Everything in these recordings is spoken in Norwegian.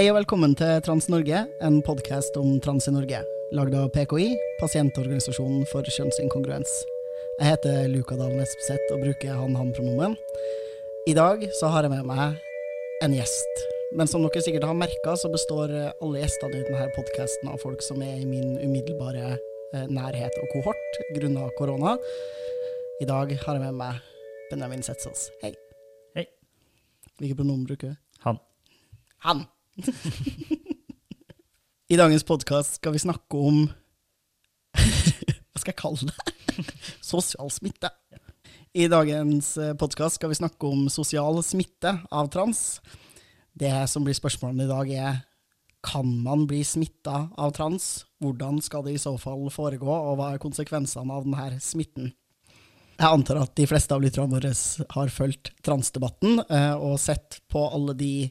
Hei og velkommen til Trans-Norge, en podkast om trans i Norge. Lagd av PKI, Pasientorganisasjonen for kjønnsinkongruens. Jeg heter Luka Dahl Espeseth og bruker han-han-pronomen. I dag så har jeg med meg en gjest. Men som dere sikkert har merka, så består alle gjestene i denne podkasten av folk som er i min umiddelbare eh, nærhet og kohort grunna korona. I dag har jeg med meg Benjamin Setsaas. Hei. Hei. Hvilke pronomen bruker du? Han. Han. I dagens podkast skal vi snakke om Hva skal jeg kalle det? Sosial smitte. I dagens podkast skal vi snakke om sosial smitte av trans. Det som blir spørsmålet i dag, er kan man bli smitta av trans? Hvordan skal det i så fall foregå, og hva er konsekvensene av denne smitten? Jeg antar at de fleste av lytterne våre har fulgt transdebatten eh, og sett på alle de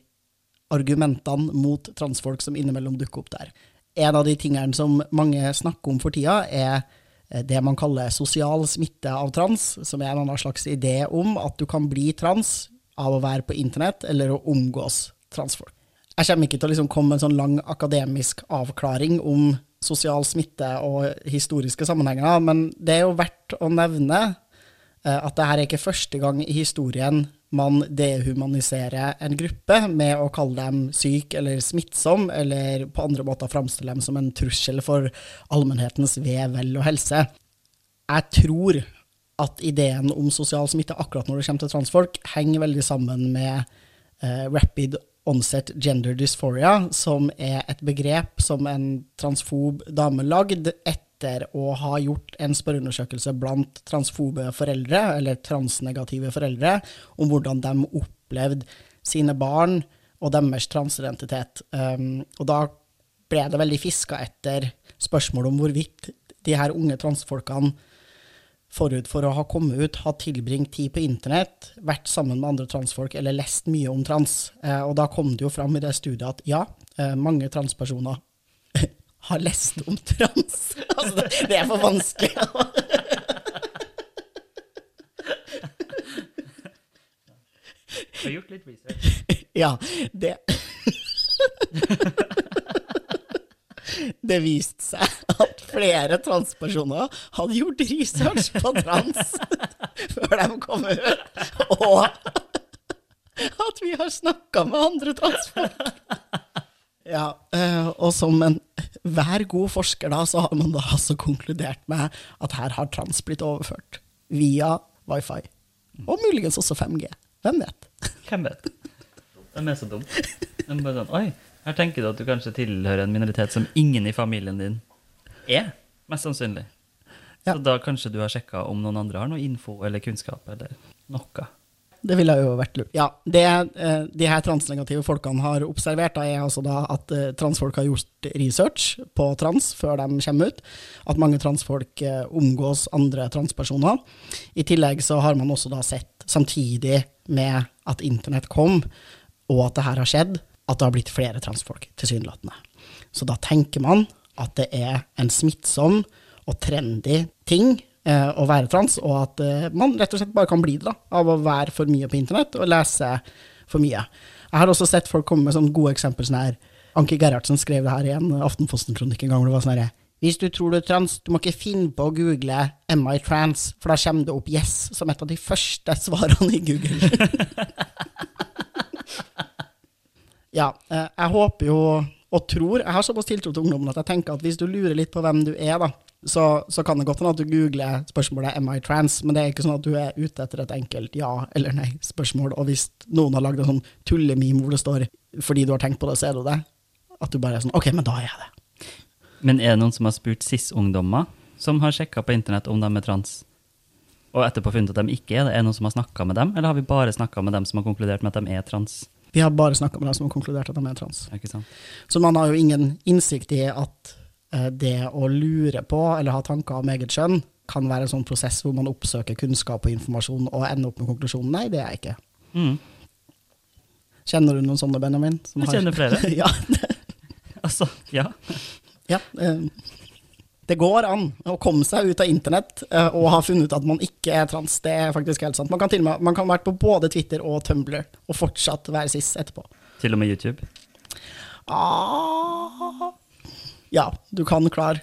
argumentene mot transfolk som innimellom dukker opp der. En av de tingene som mange snakker om for tida, er eh, det man kaller sosial smitte av trans, som er en annen slags idé om at du kan bli trans av å være på internett eller å omgås transfolk. Jeg kommer ikke til å liksom komme med en sånn lang akademisk avklaring om sosial smitte og historiske sammenhenger, men det er jo verdt å nevne eh, at dette er ikke første gang i historien man dehumaniserer en gruppe med å kalle dem syk eller smittsom, eller på andre måter framstille dem som en trussel for allmennhetens ve, vel og helse. Jeg tror at ideen om sosial smitte akkurat når det kommer til transfolk, henger veldig sammen med eh, rapid onset gender dysphoria, som er et begrep som en transfob dame lagde etter å ha gjort en spørreundersøkelse blant transfobe foreldre, eller transnegative foreldre, om hvordan de opplevde sine barn og deres transidentitet. Um, og da ble det veldig fiska etter spørsmål om hvorvidt de her unge transfolkene forut for å ha kommet ut, har tilbringt tid på internett, vært sammen med andre transfolk eller lest mye om trans. Eh, og da kom det jo fram i det studiet at ja, eh, mange transpersoner har lest om trans. altså, det, er for vanskelig. Har gjort litt research. ja, det Det viste seg at flere transpersoner hadde gjort research på trans før de kom ut, og at vi har snakka med andre transfolk. Ja, eh, og som en hver god forsker da, så har man da altså konkludert med at her har trans blitt overført via wifi. Og muligens også 5G. Hvem vet? Hvem vet? De er så dumme. De er bare sånn Oi, her tenker du at du kanskje tilhører en minoritet som ingen i familien din er. Mest sannsynlig. Ja. Så da kanskje du har sjekka om noen andre har noe info eller kunnskap eller noe. Det ville jo vært lurt. Ja, det eh, de her transnegative folkene har observert, da, er altså da at eh, transfolk har gjort research på trans før de kommer ut. At mange transfolk eh, omgås andre transpersoner. I tillegg så har man også da sett, samtidig med at internett kom, og at det her har skjedd, at det har blitt flere transfolk, tilsynelatende. Så da tenker man at det er en smittsom og trendy ting eh, å være trans, og at eh, man rett og slett bare kan bli det da, av å være for mye på internett og lese for mye. Jeg har også sett folk komme med sånne gode eksempler. sånn her, Anki Gerhardsen skrev det her i en Aftenposten-kronikk en gang. det var sånn her, Hvis du tror du er trans, du må ikke finne på å google 'Am I trans', for da kommer det opp 'yes' som et av de første svarene i Google. ja, eh, jeg håper jo og tror Jeg har såpass tiltro til ungdommen at jeg tenker at hvis du lurer litt på hvem du er, da, så, så kan det godt hende at du googler spørsmålet 'Am I trans?', men det er ikke sånn at du er ute etter et enkelt ja eller nei-spørsmål. Og hvis noen har lagd en sånn tullememe hvor det står 'fordi du har tenkt på det, så er du det', at du bare er sånn 'ok, men da er jeg det'. Men er det noen som har spurt cis-ungdommer som har sjekka på internett om de er trans, og etterpå funnet at de ikke er det? Er det noen som har snakka med dem, eller har vi bare snakka med dem som har konkludert med at de er trans? Vi har bare snakka med dem som har konkludert at de er trans. Ikke sant? Så man har jo ingen innsikt i at det å lure på eller ha tanker om eget kjønn kan være en sånn prosess hvor man oppsøker kunnskap og informasjon og ender opp med konklusjonen. Nei, det er jeg ikke. Mm. Kjenner du noen sånne, Benjamin? som Jeg har- kjenner flere. ja, Altså, ja. ja. eh, Det går an å komme seg ut av internett eh, og ha funnet ut at man ikke er trans. Det er faktisk helt sant. Man kan til og med man kan være på både Twitter og Tumblr og fortsatt være cis etterpå. Til og med YouTube. Ah. Ja, du kan klare.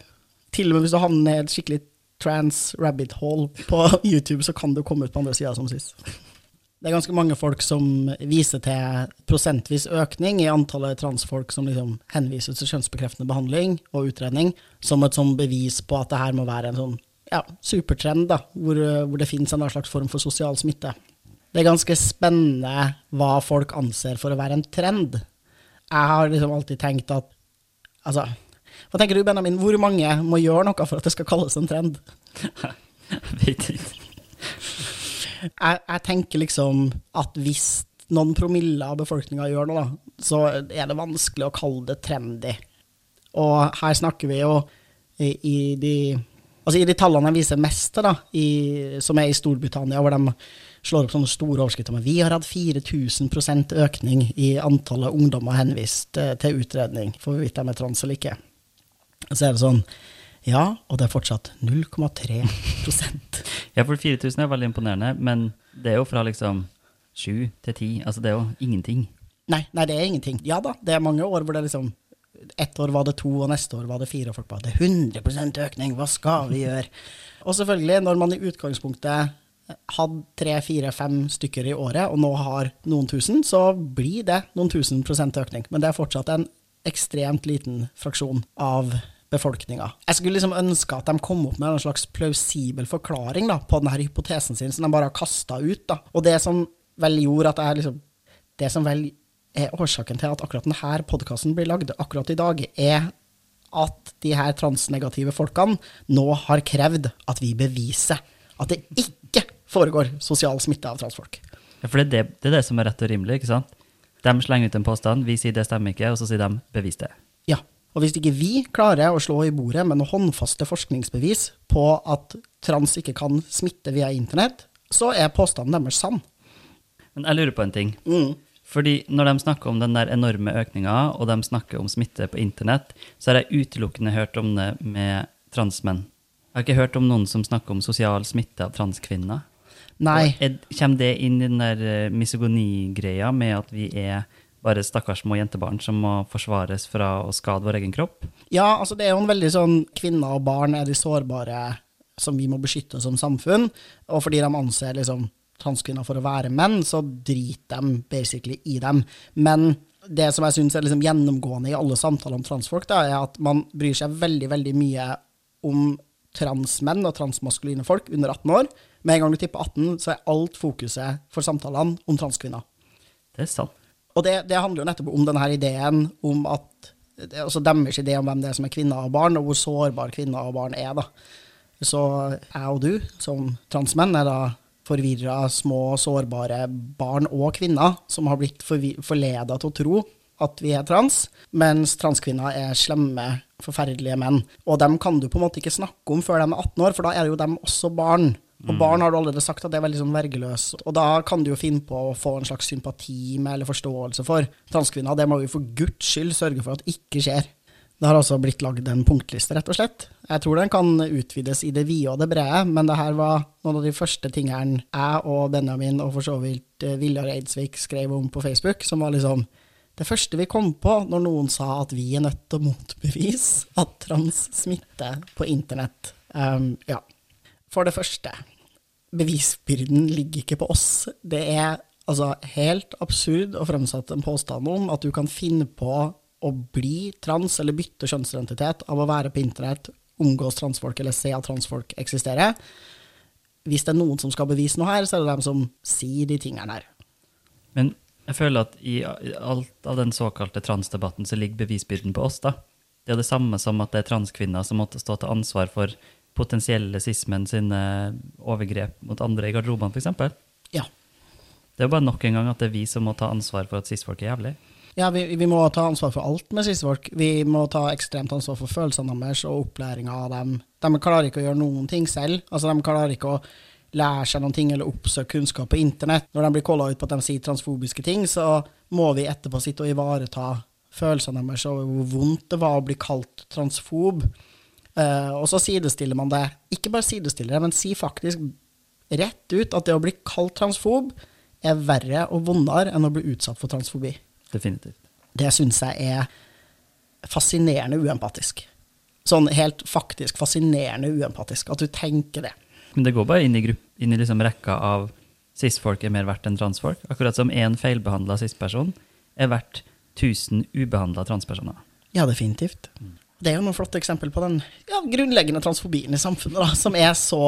Til og med hvis du havner i et skikkelig trans rabbit hole på YouTube, så kan du komme ut på andre sida som sist. Det er ganske mange folk som viser til prosentvis økning i antallet transfolk som liksom henvises til kjønnsbekreftende behandling og utredning, som et sånn bevis på at det her må være en sånn ja, supertrend, da, hvor, hvor det finnes en slags form for sosial smitte. Det er ganske spennende hva folk anser for å være en trend. Jeg har liksom alltid tenkt at Altså, hva tenker du, Benjamin? Hvor mange må gjøre noe for at det skal kalles en trend? Jeg Vet ikke. Jeg, jeg tenker liksom at hvis noen promille av befolkninga gjør noe, da, så er det vanskelig å kalle det trendy. Og her snakker vi jo i, i de Altså I de tallene jeg viser mest til, som er i Storbritannia, hvor de slår opp sånne store overskrifter med vi har hatt 4000% økning i antallet ungdommer henvist eh, til utredning for hvorvidt de er trans eller ikke. Så er det sånn Ja, og det er fortsatt 0,3% Ja, for 4000 er veldig imponerende, men det er jo fra liksom 7 til 10. Altså, det er jo ingenting. Nei, nei, det er ingenting. Ja da, det er mange år hvor det liksom Ett år var det to, og neste år var det fire, og folk bare Det er 100% økning, hva skal vi gjøre? Og selvfølgelig, når man i utgangspunktet hadde tre, fire, fem stykker i året, og nå har noen tusen, så blir det noen tusen prosent økning. Men det er fortsatt en ekstremt liten fraksjon av befolkninga. Jeg skulle liksom ønske at de kom opp med en slags plausibel forklaring da, på denne hypotesen sin, som de bare har kasta ut. Da. Og det som vel gjorde at jeg liksom Det som vel er årsaken til at akkurat denne podkasten blir lagd akkurat i dag, er at de her transnegative folkene nå har krevd at vi beviser at det ikke foregår sosial smitte av transfolk. Ja, for det er det, det er det som er rett og rimelig, ikke sant? De slenger ut en påstand, vi sier det stemmer ikke, og så sier de bevis det. Og hvis ikke vi klarer å slå i bordet med noen håndfaste forskningsbevis på at trans ikke kan smitte via internett, så er påstanden deres sann. Men jeg lurer på en ting. Mm. Fordi når de snakker om den der enorme økninga, og de snakker om smitte på internett, så har jeg utelukkende hørt om det med transmenn. Jeg har ikke hørt om noen som snakker om sosial smitte av transkvinner. Nei. Er, kommer det inn i den der eh, misogonigreia med at vi er bare stakkars små jentebarn som må forsvares fra å skade vår egen kropp? Ja, altså det er jo en veldig sånn Kvinner og barn er de sårbare som vi må beskytte som samfunn. Og fordi de anser liksom transkvinner for å være menn, så driter de basically i dem. Men det som jeg syns er liksom gjennomgående i alle samtaler om transfolk, da, er at man bryr seg veldig, veldig mye om transmenn og transmaskuline folk under 18 år. Med en gang du tipper 18, så er alt fokuset for samtalene om transkvinner. Det er sant. Og det, det handler jo nettopp om denne ideen om at er deres idé om hvem det er som er kvinner og barn, og hvor sårbare kvinner og barn er. da. Så jeg og du, som transmenn, er da forvirra, små, sårbare barn og kvinner som har blitt forleda til å tro at vi er trans, mens transkvinner er slemme, forferdelige menn. Og dem kan du på en måte ikke snakke om før de er 18 år, for da er jo dem også barn. Og barn har du allerede sagt at det er veldig sånn vergeløs, og da kan du jo finne på å få en slags sympati med eller forståelse for transkvinner. Det må vi for guds skyld sørge for at ikke skjer. Det har altså blitt lagd en punktliste, rett og slett. Jeg tror den kan utvides i det vide og det brede, men det her var noen av de første tingene jeg og Benjamin og for så vidt eh, Viljar Eidsvik skrev om på Facebook, som var liksom det første vi kom på når noen sa at vi er nødt til å motbevise at trans smitter på internett. Um, ja. For det første, bevisbyrden ligger ikke på oss. Det er altså helt absurd å framsette en påstand om at du kan finne på å bli trans eller bytte kjønnsidentitet av å være på internett, omgås transfolk eller se at transfolk eksisterer. Hvis det er noen som skal bevise noe her, så er det dem som sier de tingene her. Men jeg føler at i alt av den såkalte transdebatten så ligger bevisbyrden på oss, da. Det er det samme som at det er transkvinner som måtte stå til ansvar for potensielle sismen sine overgrep mot andre i garderobene, f.eks. Ja. Det er jo bare nok en gang at det er vi som må ta ansvar for at cis-folk er jævlig. Ja, vi, vi må ta ansvar for alt med cis-folk. Vi må ta ekstremt ansvar for følelsene deres og opplæringa av dem. De klarer ikke å gjøre noen ting selv. Altså, De klarer ikke å lære seg noen ting eller oppsøke kunnskap på internett. Når de blir calla ut på at de sier transfobiske ting, så må vi etterpå sitte og ivareta følelsene deres og hvor vondt det var å bli kalt transfob. Eh, og så sidestiller man det. Ikke bare sidestiller det, men si faktisk rett ut at det å bli kalt transfob er verre og vondere enn å bli utsatt for transfobi. Definitivt. Det syns jeg er fascinerende uempatisk. Sånn helt faktisk fascinerende uempatisk, at du tenker det. Men det går bare inn i, grupp, inn i liksom rekka av cis-folk er mer verdt enn transfolk. Akkurat som én feilbehandla cis-person er verdt 1000 ubehandla transpersoner. Ja, definitivt. Det er jo noen flotte eksempel på den ja, grunnleggende transfobien i samfunnet, da, som er så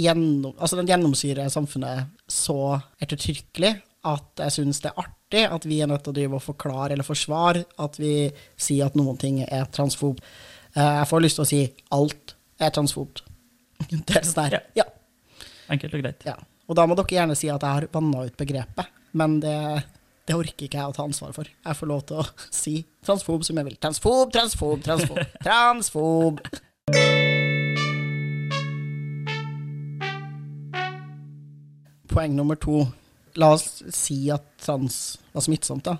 gjennom, altså den gjennomsyrer samfunnet så ettertrykkelig at jeg syns det er artig at vi er nødt til å drive og forklare eller forsvare at vi sier at noen ting er transfob. Eh, Jeg får lyst til å si alt er transfobt. Det er sånn her. Ja. Enkelt og greit. ja. Og da må dere gjerne si at jeg har vanna ut begrepet, men det, det orker ikke jeg å ta ansvar for. Jeg får lov til å si transfob som jeg vil. Transfob, transfob, transfob. Transfob. Poeng nummer to. La oss si at trans var smittsomt, da.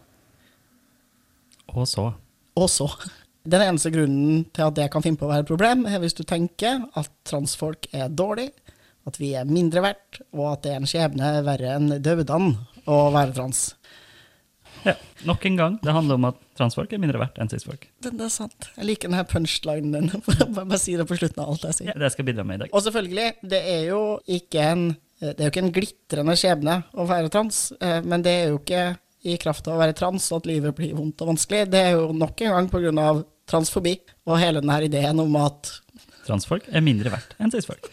Og så. Og så. Den eneste grunnen til at det kan finne på å være et problem, er hvis du tenker at transfolk er dårlig, at vi er mindre verdt, og at det er en skjebne verre enn dødene å være trans. Ja, nok en gang. Det handler om at transfolk er mindre verdt enn cis-folk. Det, det er sant. Jeg liker denne punchlinen din. Bare bare si det på slutten av alt jeg sier. Ja, det skal jeg bidra med i dag. Og selvfølgelig, det er jo ikke en, en glitrende skjebne å være trans, eh, men det er jo ikke i kraft av å være trans at livet blir vondt og vanskelig. Det er jo nok en gang pga. transfobi og hele denne ideen om at Transfolk er mindre verdt enn cis-folk.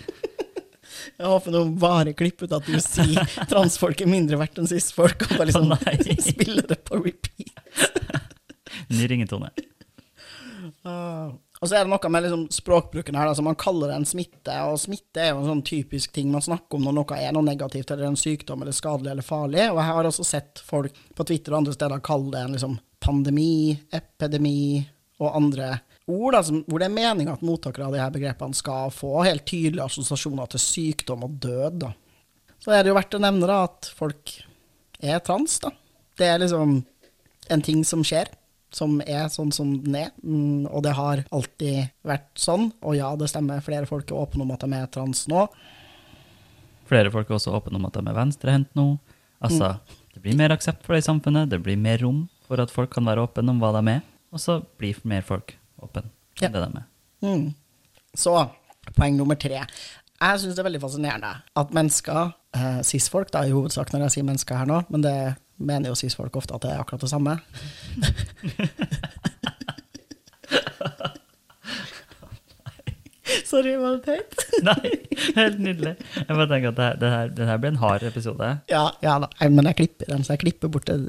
Jeg håper noen bare klipper ut at du sier transfolk er mindre verdt enn cis-folk, og bare liksom oh, spiller det på repeat. Ny ringetone. Ah. Og så er det noe med liksom språkbruken her, altså man kaller det en smitte, og smitte er jo en sånn typisk ting man snakker om når noe er noe negativt, eller en sykdom, eller skadelig eller farlig, og jeg har også sett folk på Twitter og andre steder kalle det en liksom pandemi, epidemi og andre ord, da, som, hvor det er meninga at mottakere av de her begrepene skal få helt tydelige assosiasjoner til sykdom og død. Da. Så er det jo verdt å nevne da, at folk er trans. da. Det er liksom en ting som skjer, som er sånn som den er. Mm, og det har alltid vært sånn. Og ja, det stemmer, flere folk er åpne om at de er trans nå. Flere folk er også åpne om at de er venstrehendt nå. Altså, det blir mer aksept for det i samfunnet, det blir mer rom for at folk kan være åpne om hva de er, og så blir mer folk åpne om Ja. det de er. Mm. Så poeng nummer tre. Jeg syns det er veldig fascinerende at mennesker, eh, cis-folk da, i hovedsak når jeg sier mennesker her nå, men det mener jo cis-folk ofte at det er akkurat det samme. Sorry, var det teit? Nei, helt nydelig. Jeg bare tenker at det her, det her, det her blir en hard episode. Ja, ja da. Men jeg klipper dem, så jeg klipper bort det,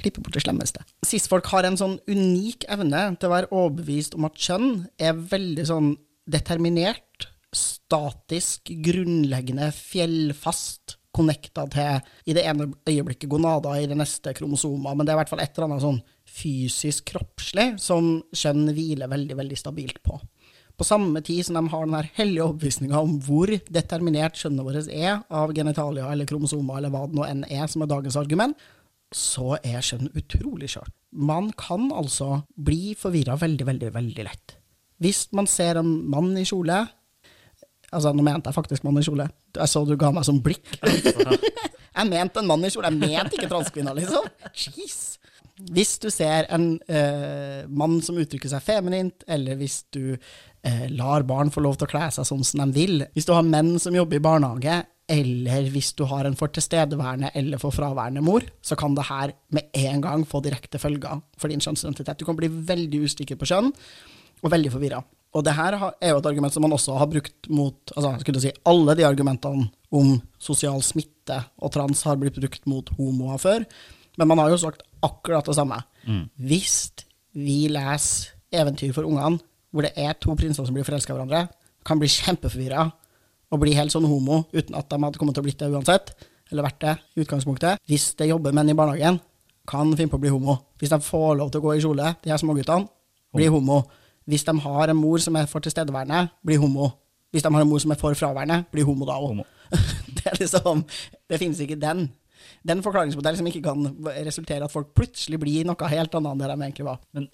klipper bort det slemmeste. Cis-folk har en sånn unik evne til å være overbevist om at kjønn er veldig sånn determinert, statisk, grunnleggende, fjellfast, connecta til i det ene øyeblikket gonader, i det neste kromosomer, men det er i hvert fall et eller annet sånn fysisk kroppslig som kjønn hviler veldig, veldig stabilt på. På samme tid som de har den hellige overbevisninga om hvor determinert kjønnet vårt er av genitalia eller kromosomer eller hva det nå enn er som er dagens argument, så er kjønn utrolig skjørt. Man kan altså bli forvirra veldig, veldig, veldig lett. Hvis man ser en mann i kjole Altså, nå mente jeg faktisk mann i kjole. Jeg så du ga meg sånn blikk. Jeg mente en mann i kjole, jeg mente ikke transkvinner, liksom. Jeez. Hvis du ser en eh, mann som uttrykker seg feminint, eller hvis du eh, lar barn få lov til å kle seg sånn som de vil, hvis du har menn som jobber i barnehage, eller hvis du har en for tilstedeværende eller for fraværende mor, så kan det her med en gang få direkte følger for din kjønnsidentitet. Du kan bli veldig usikker på kjønn, og veldig forvirra. Og det her er jo et argument som man også har brukt mot altså, skulle si, Alle de argumentene om sosial smitte og trans har blitt brukt mot homoer før, men man har jo sagt akkurat det samme. Hvis vi leser eventyr for ungene, hvor det er to prinser som blir forelska i hverandre, kan bli kjempeforvirra og bli helt sånn homo uten at de hadde kommet til å blitt det uansett, eller vært det i utgangspunktet. Hvis det jobber menn i barnehagen, kan finne på å bli homo. Hvis de får lov til å gå i kjole, de her småguttene, blir homo. Hvis de har en mor som er for tilstedeværende, blir homo. Hvis de har en mor som er for fraværende, blir homo da òg. Det liksom Det finnes ikke den. Den forklaringsmodellen som ikke kan resultere i at folk plutselig blir noe helt annet enn det de egentlig var. Men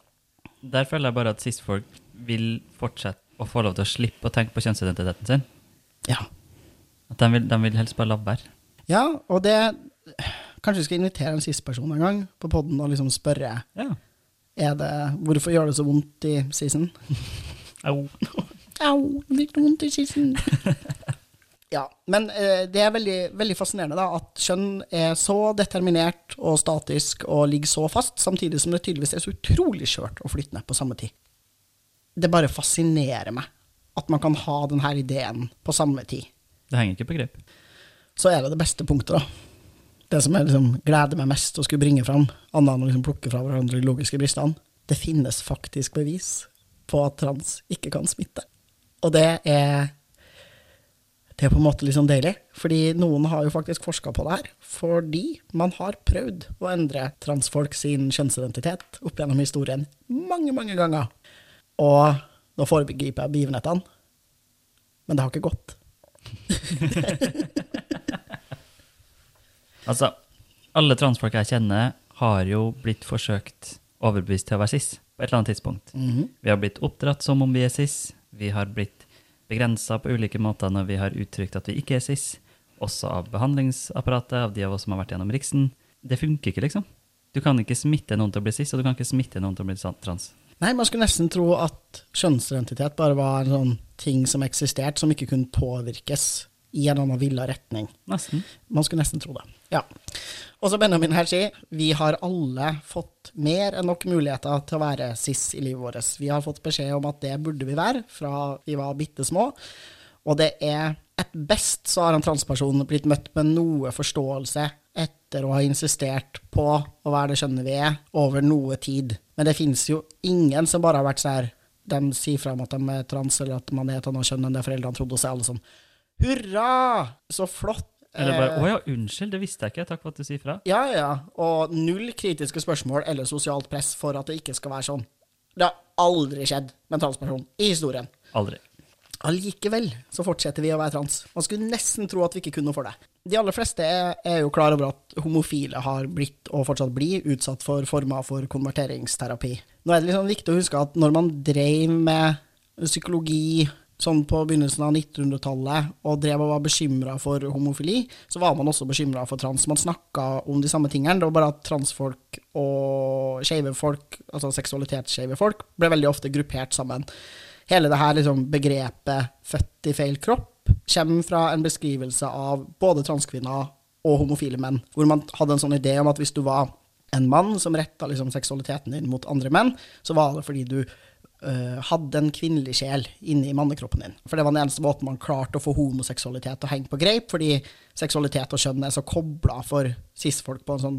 der føler jeg bare at cis-folk vil fortsette å få lov til å slippe å tenke på kjønnsidentiteten sin. Ja. At de vil, de vil helst bare la være. ja, og det Kanskje vi skal invitere en cis-person en gang på poden og liksom spørre Ja. er det, hvorfor gjør det så vondt i sissen. Au. Au, det gikk vondt i kissen. ja, men eh, det er veldig, veldig fascinerende da, at kjønn er så determinert og statisk og ligger så fast, samtidig som det tydeligvis er så utrolig skjørt og ned på samme tid. Det bare fascinerer meg at man kan ha denne ideen på samme tid. Det henger ikke på grep. Så er det det beste punktet, da. Det som jeg liksom gleder meg mest å skulle bringe fram, annet enn å liksom plukke fra hverandre de logiske bristene, det finnes faktisk bevis på at trans ikke kan smitte. Og det er det er på en måte litt sånn deilig, fordi noen har jo faktisk forska på det her. Fordi man har prøvd å endre transfolk sin kjønnsidentitet opp gjennom historien mange, mange ganger. Og nå foregriper jeg begivenhetene, men det har ikke gått. Altså, alle transfolk jeg kjenner, har jo blitt forsøkt overbevist til å være cis på et eller annet tidspunkt. Vi har blitt oppdratt som om vi er cis. Vi har blitt begrensa på ulike måter når vi har uttrykt at vi ikke er cis. Også av behandlingsapparatet, av de av oss som har vært gjennom Riksen. Det funker ikke, liksom. Du kan ikke smitte noen til å bli cis, og du kan ikke smitte noen til å bli trans. Nei, man skulle nesten tro at kjønnsidentitet bare var en sånn ting som eksisterte, som ikke kunne påvirkes i en annen villa retning. Nesten. Man skulle nesten tro det. Ja. Og som Benjamin her sier, vi har alle fått mer enn nok muligheter til å være cis i livet vårt. Vi har fått beskjed om at det burde vi være fra vi var bitte små. Og det er et best så har en transperson blitt møtt med noe forståelse etter å ha insistert på å være det kjønnet vi er, over noe tid. Men det finnes jo ingen som bare har vært sånn her De sier fra om at de er trans, eller at man er et annet kjønn enn det foreldrene trodde, og så er alle sånn Hurra! Så flott! Eller bare Eh, 'Å ja, unnskyld, det visste jeg ikke. Takk for at du sier fra'. ja, ja. Og null kritiske spørsmål eller sosialt press for at det ikke skal være sånn. Det har aldri skjedd med en transperson i historien. Aldri. Allikevel så fortsetter vi å være trans. Man skulle nesten tro at vi ikke kunne noe for det. De aller fleste er, er jo klar over at homofile har blitt, og fortsatt blir, utsatt for former for konverteringsterapi. Nå er det liksom viktig å huske at når man drev med psykologi sånn på begynnelsen av 1900-tallet og drev og var bekymra for homofili, så var man også bekymra for trans. Man snakka om de samme tingene. Det var bare at transfolk og skeive folk, altså seksualitetsskeive folk, ble veldig ofte gruppert sammen. Hele det her liksom, begrepet 'født i feil kropp' kommer fra en beskrivelse av både transkvinner og homofile menn, hvor man hadde en sånn idé om at hvis du var en mann som retta liksom, seksualiteten din mot andre menn, så var det fordi du øh, hadde en kvinnelig sjel inni mannekroppen din. For det var den eneste måten man klarte å få homoseksualitet til å henge på greip, fordi seksualitet og kjønn er så kobla for cis-folk på en sånn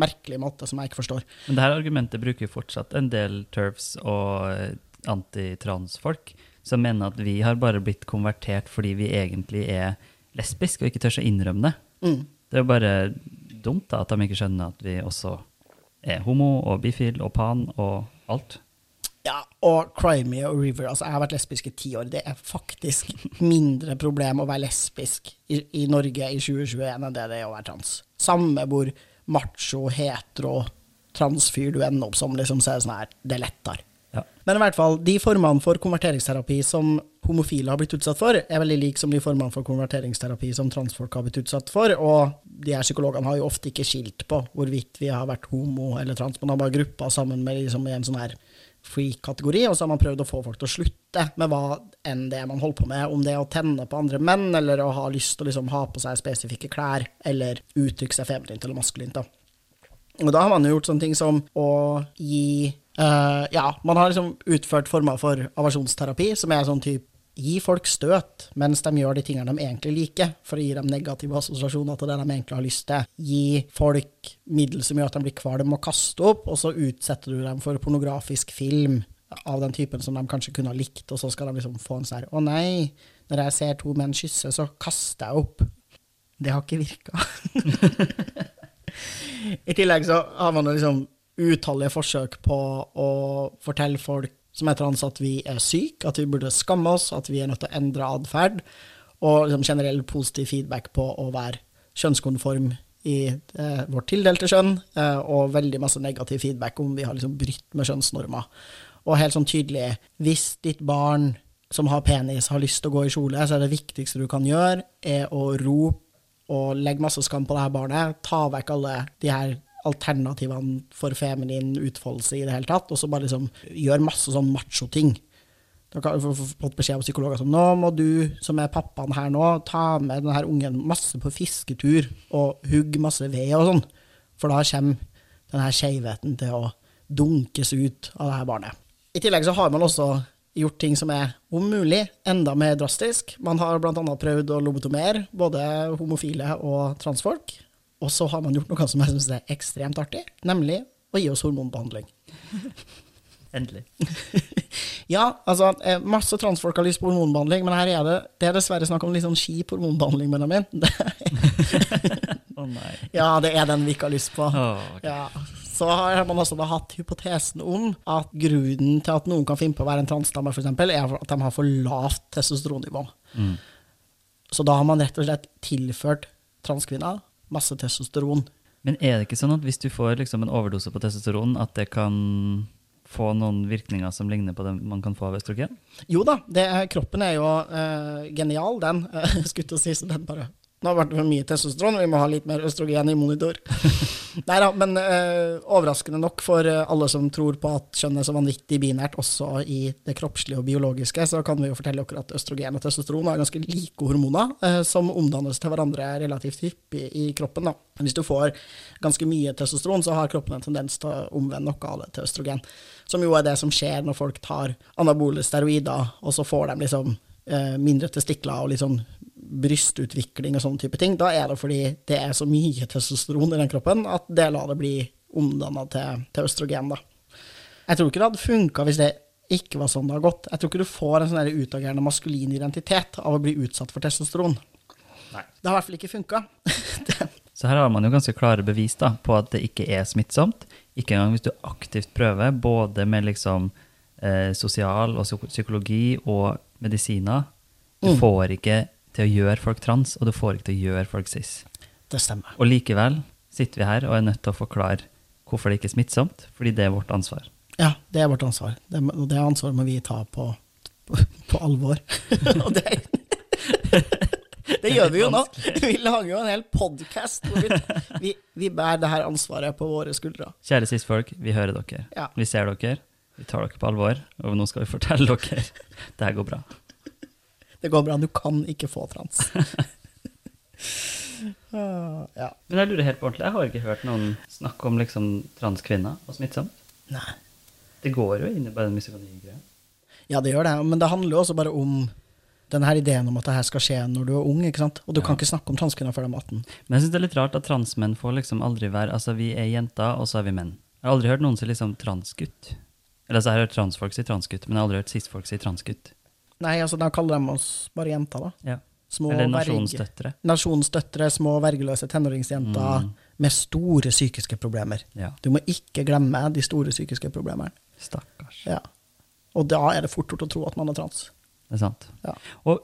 merkelig måte som jeg ikke forstår. Men det her argumentet bruker fortsatt en del turfs og eh, antitransfolk, som mener at vi har bare blitt konvertert fordi vi egentlig er lesbiske og ikke tør å innrømme det. Mm. Det er jo bare dumt da, at de ikke skjønner at vi også er homo og bifil og pan og alt. Ja, og Crimey og River, altså jeg har vært lesbisk i ti år. Det er faktisk mindre problem å være lesbisk i, i Norge i 2021 enn det det er å være trans. Samme hvor macho, hetero, transfyr du ender opp som, liksom, så er det sånn her, det er lettere. Ja. Men i hvert fall, de formene for konverteringsterapi som homofile har blitt utsatt for, er veldig like som de formene for konverteringsterapi som transfolk har blitt utsatt for, og de her psykologene har jo ofte ikke skilt på hvorvidt vi har vært homo eller trans, man har bare gruppa sammen med liksom i en sånn her freak-kategori, og så har man prøvd å få folk til å slutte med hva enn det man holder på med, om det er å tenne på andre menn, eller å ha lyst til å liksom ha på seg spesifikke klær, eller uttrykke seg feminint eller maskulint. da. Og da har man jo gjort sånne ting som å gi uh, Ja, man har liksom utført former for avasjonsterapi, som er sånn type Gi folk støt mens de gjør de tingene de egentlig liker, for å gi dem negative assosiasjoner til det de egentlig har lyst til. Gi folk middel som gjør at de blir kvalm og kaster opp, og så utsetter du dem for pornografisk film av den typen som de kanskje kunne ha likt, og så skal de liksom få en sånn her Å nei, når jeg ser to menn kysse, så kaster jeg opp. Det har ikke virka. I tillegg så har man liksom utallige forsøk på å fortelle folk som er hans at vi er syke, at vi burde skamme oss, at vi er nødt til å endre atferd, og liksom generell positiv feedback på å være kjønnskonform i eh, vårt tildelte kjønn, eh, og veldig masse negativ feedback om vi har liksom brytt med kjønnsnormer. Og helt sånn tydelig, hvis ditt barn som har penis, har lyst til å gå i kjole, så er det viktigste du kan gjøre, er å rope og legge masse skam på det her barnet, ta vekk alle de her alternativene for feminin utfoldelse i det hele tatt, og så bare liksom gjør masse sånn macho-ting. Da har fått beskjed av psykologer som nå må du, som er pappaen her nå, ta med denne ungen masse på fisketur og hugge masse ved og sånn, for da kommer denne skeivheten til å dunkes ut av det her barnet. I tillegg så har man også gjort ting som er om mulig enda mer drastisk. Man har bl.a. prøvd å lobotomere både homofile og transfolk. Og så har man gjort noe som jeg syns er ekstremt artig, nemlig å gi oss hormonbehandling. Endelig. ja, altså, eh, masse transfolk har lyst på hormonbehandling, men her er det, det er dessverre snakk om litt sånn kjip hormonbehandling, Benjamin. Å oh, nei. Ja, det er den vi ikke har lyst på. Oh, okay. ja. Så har man også hatt hypotesen om at grunnen til at noen kan finne på å være en transdame, f.eks., er at de har for lavt testosteronnivå. Mm. Så da har man rett og slett tilført transkvinner masse testosteron. Men er det ikke sånn at hvis du får liksom en overdose på testosteron, at det kan få noen virkninger som ligner på det man kan få av østrogen? Jo da, det, kroppen er jo uh, genial, den. Uh, skulle til å si, så den bare nå har det vært for mye testosteron, vi må ha litt mer østrogen i monitor. Nei da, men uh, overraskende nok for uh, alle som tror på at kjønn er så vanvittig binært, også i det kroppslige og biologiske, så kan vi jo fortelle dere at østrogen og testosteron er ganske like hormoner, uh, som omdannes til hverandre relativt hyppig i kroppen. da. Hvis du får ganske mye testosteron, så har kroppen en tendens til å omvende noe av det til østrogen. Som jo er det som skjer når folk tar anabole steroider, og så får de liksom mindre testikler og litt sånn brystutvikling og sånne type ting, da er det fordi det er så mye testosteron i den kroppen at det lar det bli omdanna til, til, østrogen. da. Jeg tror ikke det hadde funka hvis det ikke var sånn det har gått. Jeg tror ikke du får en sånn utagerende maskulin identitet av å bli utsatt for testosteron. Nei. Det har i hvert fall ikke funka. Så her har man jo ganske klare bevis da, på at det ikke er smittsomt. Ikke engang hvis du aktivt prøver, både med liksom, eh, sosial og psykologi og medisiner. Du mm. får ikke til å gjøre folk trans, og du får ikke til å gjøre folk cis. Det stemmer. Og likevel sitter vi her og er nødt til å forklare hvorfor det ikke er smittsomt, fordi det er vårt ansvar. Ja, det er vårt ansvar. Det, og det ansvaret må vi ta på, på, på alvor. og det, det gjør vi jo nå. Vi lager jo en hel podkast hvor vi, vi, vi, bærer det her ansvaret på våre skuldre. Kjære cis-folk, vi hører dere. Ja. Vi ser dere. Vi tar dere på alvor, og nå skal vi fortelle dere det her går bra. Det går bra, du kan ikke få trans. uh, ja. Men jeg lurer helt på ordentlig, jeg har ikke hørt noen snakke om liksom transkvinner og smittsomt. Nei. Det går jo inn i bare den misogyni-greia. Ja, det gjør det, men det handler jo også bare om denne ideen om at det her skal skje når du er ung. ikke sant? Og du ja. kan ikke snakke om transkvinner før de er 18. Men jeg syns det er litt rart at transmenn får liksom aldri være Altså, vi er jenter, og så er vi menn. Jeg har aldri hørt noen si liksom transgutt. Eller altså, jeg har hørt transfolk si transgutt, men jeg har aldri hørt cis-folk si transgutt. Nei, altså da kaller de oss bare jenter, da. Ja. Små Eller nasjonsdøtre. Nasjonsdøtre, små vergeløse tenåringsjenter mm. med store psykiske problemer. Ja. Du må ikke glemme de store psykiske problemene. Stakkars. Ja. Og da er det fort gjort å tro at man er trans. Det er sant. Ja. Og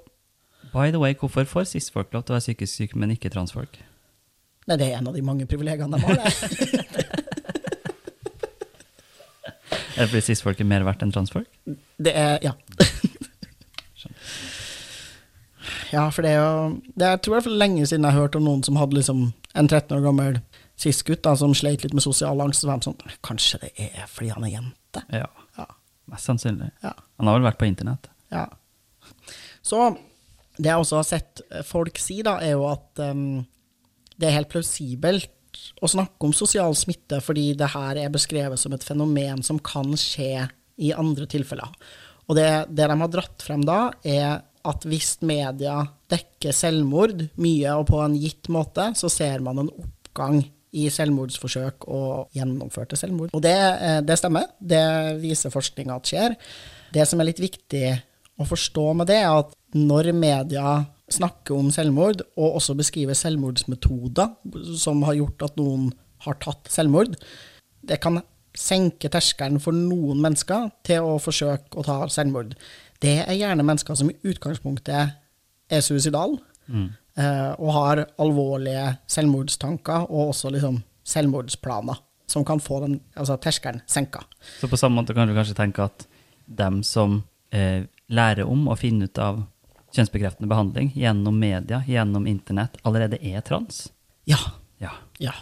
by the way, hvorfor får cis-folk lov til å være psykisk syke, men ikke transfolk? Nei, det er en av de mange privilegiene de har, det. er det fordi cis-folk er mer verdt enn transfolk? Det er, ja. Ja, for det er jo det er, Jeg tror det er lenge siden jeg har hørt om noen som hadde liksom en 13 år gammel cis-gutt som sleit litt med sosial angst. Så var sånn Kanskje det er fordi han er jente? Ja. ja. Mest sannsynlig. Ja. Han har vel vært på internett. Ja. Så det jeg også har sett folk si, da, er jo at um, det er helt plausibelt å snakke om sosial smitte fordi det her er beskrevet som et fenomen som kan skje i andre tilfeller. Og det, det de har dratt frem da, er at hvis media dekker selvmord mye og på en gitt måte, så ser man en oppgang i selvmordsforsøk og gjennomførte selvmord. Og det, eh, det stemmer. Det viser forskninga at skjer. Det som er litt viktig å forstå med det, er at når media snakker om selvmord, og også beskriver selvmordsmetoder som har gjort at noen har tatt selvmord, det kan senke terskelen for noen mennesker til å forsøke å ta selvmord. Det er gjerne mennesker som i utgangspunktet er suicidale, Mm. eh, og har alvorlige selvmordstanker, og også liksom selvmordsplaner, som kan få den, altså terskelen senka. Så på samme måte kan du kanskje tenke at dem som eh, lærer om å finne ut av kjønnsbekreftende behandling gjennom media, gjennom internett, allerede er trans? Ja, Ja. Ja.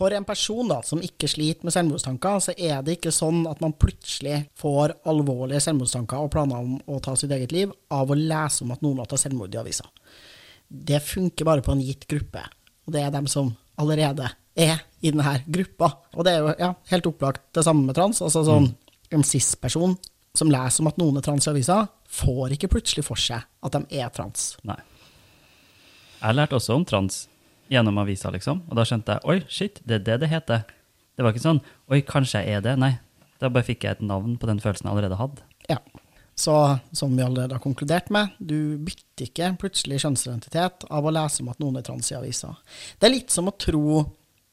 For en person da, som ikke sliter med selvmordstanker, så er det ikke sånn at man plutselig får alvorlige selvmordstanker og planer om å ta sitt eget liv av å lese om at noen har tatt selvmord i avisa. Det funker bare på en gitt gruppe, og det er dem som allerede er i denne gruppa. Og det er jo ja, helt opplagt det samme med trans. altså sånn, En cis-person som leser om at noen er trans i avisa, får ikke plutselig for seg at de er trans. Nei. Jeg lærte også om trans gjennom avisa, liksom. Og da skjønte jeg oi, shit, det er det det heter. Det var ikke sånn oi, kanskje jeg er det. Nei. Da bare fikk jeg et navn på den følelsen jeg allerede hadde. Ja. Så som vi allerede har konkludert med, du bytter ikke plutselig kjønnsidentitet av å lese om at noen er trans i avisa. Det er litt som å tro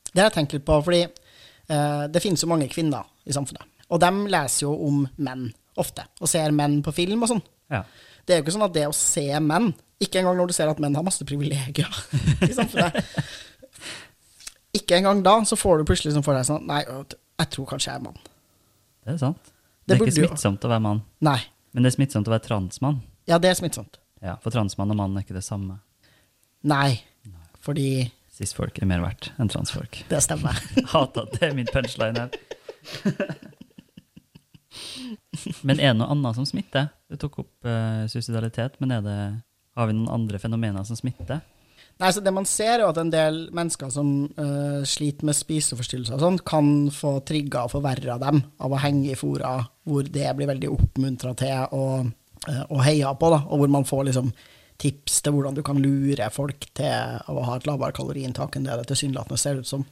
Det har jeg tenkt litt på, fordi eh, det finnes jo mange kvinner i samfunnet. Og de leser jo om menn ofte, og ser menn på film og sånn. Ja. Det er jo ikke sånn at det å se menn Ikke engang når du ser at menn har masse privilegier i samfunnet. Ikke engang da så får du plutselig sånn for deg sånn Nei, jeg tror kanskje jeg er mann. Det er sant. Det Det, er ikke smittsomt å være mann, Nei. men det er smittsomt å være transmann. Ja, det er smittsomt. Ja, For transmann og mann er ikke det samme. Nei. Fordi Cis-folk er mer verdt enn transfolk. det stemmer. Hater at det er min punchline her. men er det noe annet som smitter? Du tok opp uh, suicidalitet, men er det, har vi noen andre fenomener som smitter? Nei, så Det man ser, er at en del mennesker som uh, sliter med spiseforstyrrelser, og sånn, kan få trigga og forverra dem av å henge i fora hvor det blir veldig oppmuntra til og, uh, og heia på, da, og hvor man får liksom tips til hvordan du kan lure folk til å ha et lavere kaloriinntak enn det det tilsynelatende ser ut som.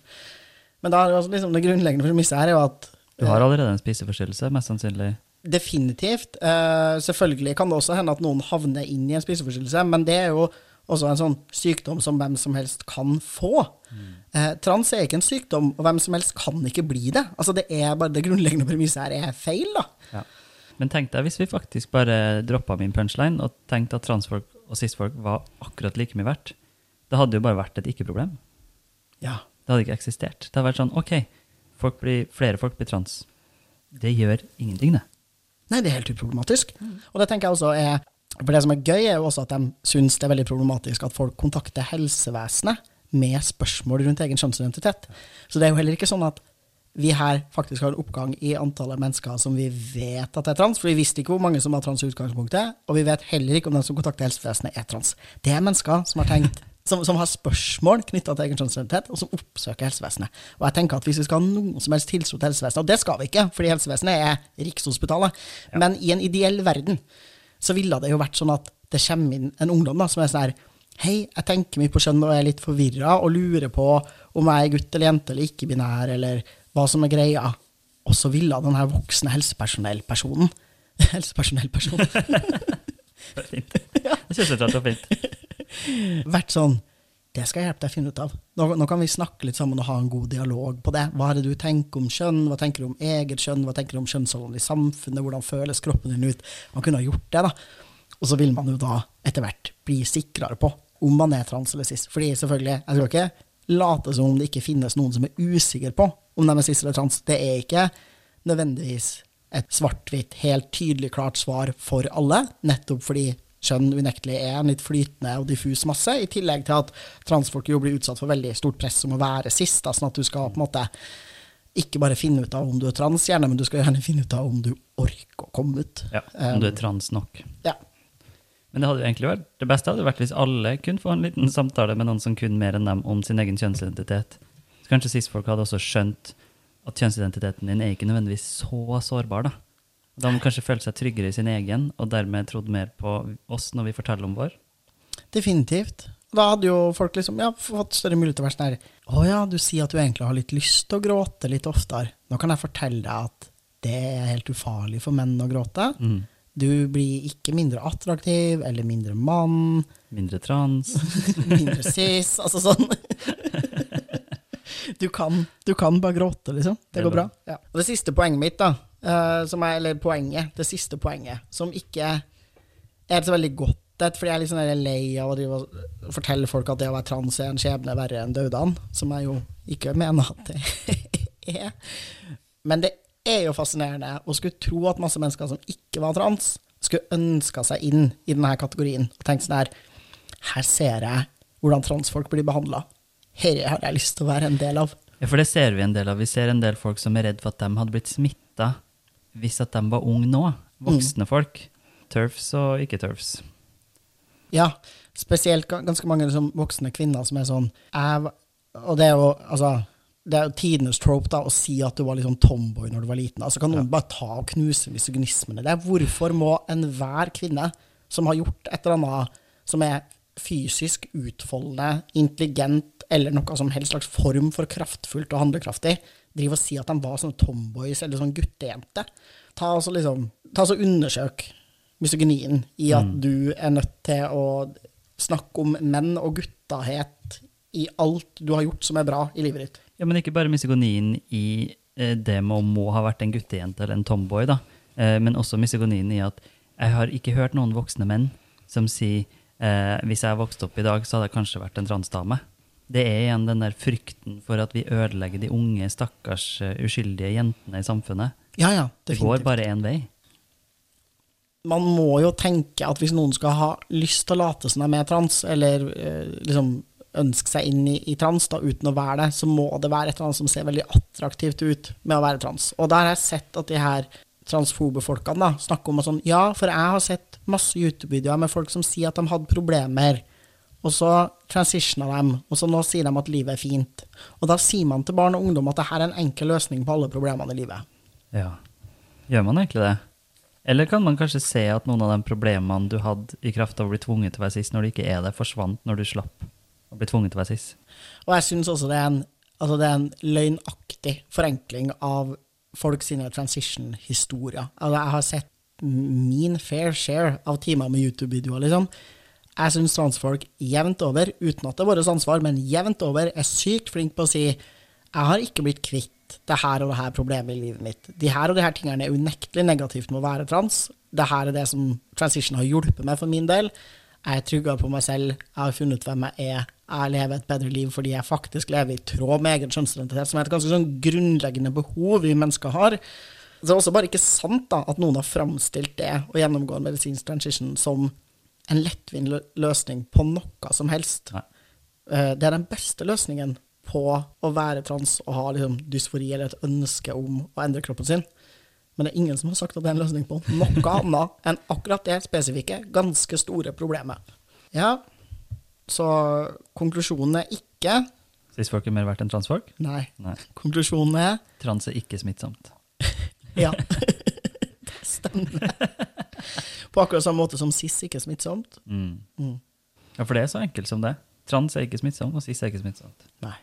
Men da er altså liksom det grunnleggende premisset her er jo at Du har allerede en spiseforstyrrelse, mest sannsynlig. Definitivt. Uh, selvfølgelig kan det også hende at noen havner inn i en spiseforstyrrelse, men det er jo også en sånn sykdom som hvem som helst kan få. Eh, trans er ikke en sykdom, og hvem som helst kan ikke bli det. Altså Det er bare det grunnleggende premisset her er feil, da. Ja. Men tenk deg hvis vi faktisk bare droppa min punchline og tenkte at transfolk og cis-folk var akkurat like mye verdt. Det hadde jo bare vært et ikke-problem. Ja. Det hadde ikke eksistert. Det hadde vært sånn OK, folk blir, flere folk blir trans. Det gjør ingenting, det. Nei, det er helt uproblematisk. Og det tenker jeg også er For det som er gøy, er jo også at de syns det er veldig problematisk at folk kontakter helsevesenet med spørsmål rundt egen kjønnsidentitet. Så det er jo heller ikke sånn at vi her faktisk har en oppgang i antallet mennesker som vi vet at er trans, for vi visste ikke hvor mange som var trans i utgangspunktet, og vi vet heller ikke om de som kontakter helsevesenet, er trans. Det er mennesker som har tenkt som, som har spørsmål knytta til egen kjønnsidentitet, og som oppsøker helsevesenet. Og jeg tenker at Hvis vi skal ha noen som helst tiltro til helsevesenet, og det skal vi ikke, fordi helsevesenet er Rikshospitalet, men i en ideell verden så ville det jo vært sånn at det kommer inn en ungdom da, som er sånn her Hei, jeg tenker mye på kjønn og er litt forvirra og lurer på om jeg er gutt eller jente eller ikke-binær, eller hva som er greia. Og så ville den her voksne helsepersonellpersonen Helsepersonellpersonen Det er fint. Jeg synes det var fint. Vært sånn Det skal jeg hjelpe deg å finne ut av. Nå, nå kan vi snakke litt sammen og ha en god dialog på det. Hva er det du tenker om kjønn? Hva tenker du om eget kjønn? Hva tenker du om kjønnsrollene i samfunnet? Hvordan føles kroppen din ut? Man kunne ha gjort det, da. Og så vil man jo da etter hvert bli sikrere på om man er trans eller cis. Fordi selvfølgelig, jeg skal ikke late som om det ikke finnes noen som er usikker på om de er cis eller trans. Det er ikke nødvendigvis et svart-hvitt, helt tydelig klart svar for alle, nettopp fordi kjønn unektelig er en litt flytende og diffus masse, i tillegg til at transfolk jo blir utsatt for veldig stort press om å være sist, da, sånn at du skal på en måte ikke bare finne ut av om du er trans, gjerne, men du skal gjerne finne ut av om du orker å komme ut. Ja, om du er trans nok. Ja. Men det hadde jo egentlig vært, det beste hadde vært hvis alle kunne få en liten samtale med noen som kunne mer enn dem om sin egen kjønnsidentitet. Så kanskje cis-folk hadde også skjønt at kjønnsidentiteten din er ikke nødvendigvis så sårbar. Da Man kanskje følte seg tryggere i sin egen, og dermed trodd mer på oss når vi forteller om vår. Definitivt. Da hadde jo folk liksom ja, fått større mulighet til å være sånn her Å ja, du sier at du egentlig har litt lyst til å gråte litt oftere. Nå kan jeg fortelle deg at det er helt ufarlig for menn å gråte. Mm. Du blir ikke mindre attraktiv eller mindre mann, Mindre trans. mindre cis, altså sånn. Du kan, du kan bare gråte, liksom. Det går bra. Ja. Og det siste poenget mitt, da, som er, eller poenget, det siste poenget, som ikke er så veldig godt et, fordi jeg er litt sånn lei av å fortelle folk at det å være trans er en skjebne verre enn dødene, som jeg jo ikke mener at det er. Men det er jo fascinerende å skulle tro at masse mennesker som ikke var trans, skulle ønska seg inn i denne kategorien og tenkt sånn her Her ser jeg hvordan transfolk blir behandla. Dette har jeg lyst til å være en del av. Ja, for det ser vi en del av. Vi ser en del folk som er redd for at de hadde blitt smitta hvis at de var unge nå. Voksne folk. Turfs og ikke-turfs. Ja, spesielt ganske mange liksom, voksne kvinner som er sånn jeg, Og det er jo altså det er jo tidenes trope da, å si at du var litt sånn tomboy når du var liten. Altså Kan noen bare ta og knuse misogynismene? Det er Hvorfor må enhver kvinne som har gjort et eller annet som er fysisk utfoldende, intelligent eller noe som helst slags form for kraftfullt og handlekraftig, drive og si at de var sånne tomboys eller sånn guttejente? Ta og liksom, ta og så undersøk misogynien i at du er nødt til å snakke om menn og guttahet i alt du har gjort som er bra i livet ditt. Ja, men ikke bare misogonien i eh, det med å må ha vært en guttejente eller en tomboy, da, eh, men også misogonien i at jeg har ikke hørt noen voksne menn som sier eh, hvis jeg vokste opp i dag, så hadde jeg kanskje vært en transdame. Det er igjen den der frykten for at vi ødelegger de unge, stakkars eh, uskyldige jentene i samfunnet. Ja, ja, Det går bare én vei. Man må jo tenke at hvis noen skal ha lyst til å late som de er trans, eller eh, liksom ønske seg inn i, i trans da, uten å være det, så må det være et eller annet som ser veldig attraktivt ut med å være trans. Og der har jeg sett at de her transfobe folkene da, snakker om at sånn, ja, for jeg har sett masse YouTube-videoer med folk som sier at de hadde problemer, og så transitiona dem, og så nå sier de at livet er fint. Og da sier man til barn og ungdom at det her er en enkel løsning på alle problemene i livet. Ja. Gjør man egentlig det? Eller kan man kanskje se at noen av de problemene du hadde i kraft av å bli tvunget til å være sist når det ikke er det, forsvant når du slapp å bli tvunget til å være sist? Og jeg syns også det er, en, altså det er en løgnaktig forenkling av folk sine transition-historier. Altså jeg har sett min fair share av timer med YouTube-videoer, liksom. Jeg syns transfolk jevnt over, uten at det er vårt ansvar, men jevnt over er sykt flinke på å si jeg har ikke blitt kvitt det her og det her problemet i livet mitt. De her og de her tingene er unektelig negativt med å være trans. Det her er det som transition har hjulpet meg for min del. Jeg er tryggere på meg selv, jeg har funnet hvem jeg er, jeg lever et bedre liv fordi jeg faktisk lever i tråd med egen kjønnsidentitet, som er et ganske sånn grunnleggende behov vi mennesker har. Det er også bare ikke sant da, at noen har framstilt det å gjennomgå en medisinsk transition som en lettvint løsning på noe som helst. Nei. Eh, Det er den beste løsningen på å være trans og ha liksom dysfori eller et ønske om å endre kroppen sin. Men det er ingen som har sagt at det er en løsning på noe annet enn akkurat det spesifikke, ganske store problemet. Ja, så konklusjonen er ikke Cis-folk er mer verdt enn transfolk? Nei. Nei. Konklusjonen er Trans er ikke smittsomt. ja. det stemmer. På akkurat samme måte som cis ikke er smittsomt. Mm. Mm. Ja, for det er så enkelt som det. Trans er ikke smittsomt, og cis er ikke smittsomt. Nei.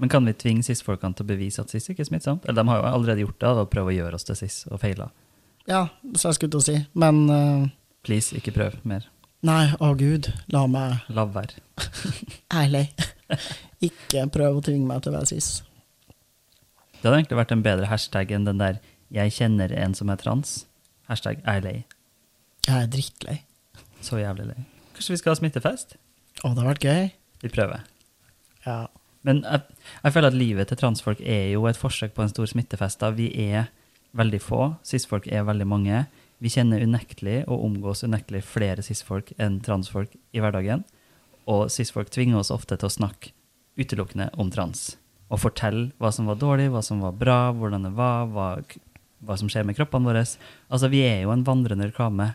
Men kan vi tvinge cis-folkene til å bevise at cis ikke er smittsomt? Eller de har jo allerede gjort det, ved å prøve å gjøre oss til cis, og feila. Ja, så jeg skulle til å si. Men uh... Please, ikke prøv mer. nei, å gud, la meg La være. ærlig. ikke prøv å tvinge meg til å være cis. Det hadde egentlig vært en bedre hashtag enn den der 'jeg kjenner en som er trans'. Hashtag 'jeg er lei'. Jeg er drittlei. Så jævlig lei. Kanskje vi skal ha smittefest? Å, det har vært gøy. Vi prøver. Ja. Men jeg, jeg føler at livet til transfolk er jo et forsøk på en stor smittefest. da. Vi er veldig få, cisfolk er veldig mange. Vi kjenner unektelig og omgås unektelig flere cisfolk enn transfolk i hverdagen. Og cisfolk tvinger oss ofte til å snakke utelukkende om trans. Og fortelle hva som var dårlig, hva som var bra, hvordan det var, hva, hva som skjer med kroppene våre. Altså, vi er jo en vandrende reklame.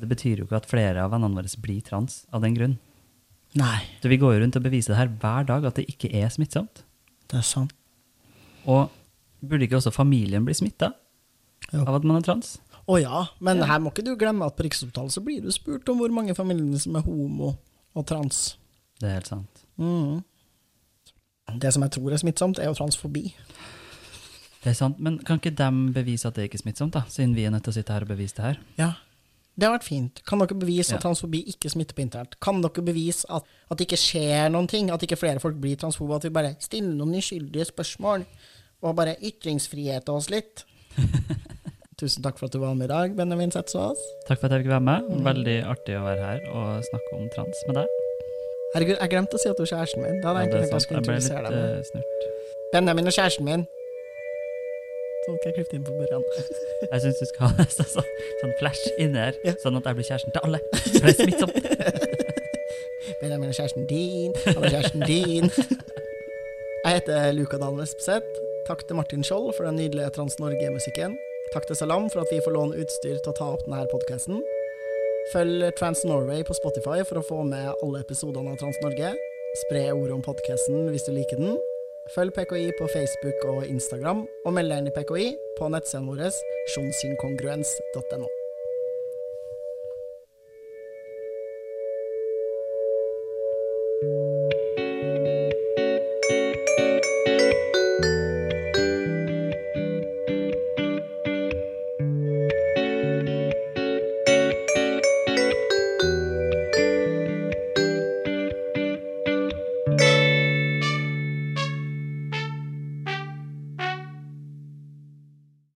Det betyr jo ikke at flere av vennene våre blir trans av den grunn. Nei, Så vi går jo rundt og beviser det her hver dag, at det ikke er smittsomt. det er sant. Og burde ikke også familien bli smitta av at man er trans? Å ja, men her må ikke du glemme at på Riksopptalet så blir du spurt om hvor mange familier som er homo og trans. Det er helt sant. Mm. Det som jeg tror er smittsomt, er jo transfobi. Det er sant, men kan ikke dem bevise at det ikke er smittsomt, da? Siden vi er nødt til å sitte her og bevise det her? Ja, det har vært fint. Kan dere bevise at transfobi ikke smitter på internett? Kan dere bevise at, at det ikke skjer noen ting? At ikke flere folk blir transfobe? At vi bare stiller noen uskyldige spørsmål? Og bare ytringsfrihet oss litt? Tusen takk for at du var med i dag, Benjamin Setsås. Takk for at jeg fikk være med. Veldig artig å være her og snakke om trans med deg. Herregud, jeg glemte å si at du er kjæresten min. Det hadde jeg egentlig tenkt jeg skulle introdusere deg med. eh. Benjamin og kjæresten min. Sånn skal jeg klippe inn på børjan. Jeg syns du skal ha så, så, sånn flash inni her, Ja. sånn at jeg blir kjæresten til alle. For det er smittsomt. Benjamin er kjæresten din, han er kjæresten din. Jeg heter Luka Dahl Espeseth. Takk til Martin Skjold for den nydelige Trans Norge-musikken. Takk til Salam for at vi får låne utstyr til å ta opp denne podkasten. Følg Trans Norway på Spotify for å få med alle episodene av Trans Norge. Spre ordet om podkasten hvis du liker den. Følg PKI på Facebook og Instagram, og meld deg inn i PKI på nettsiden vår sjonsinkongruens.no.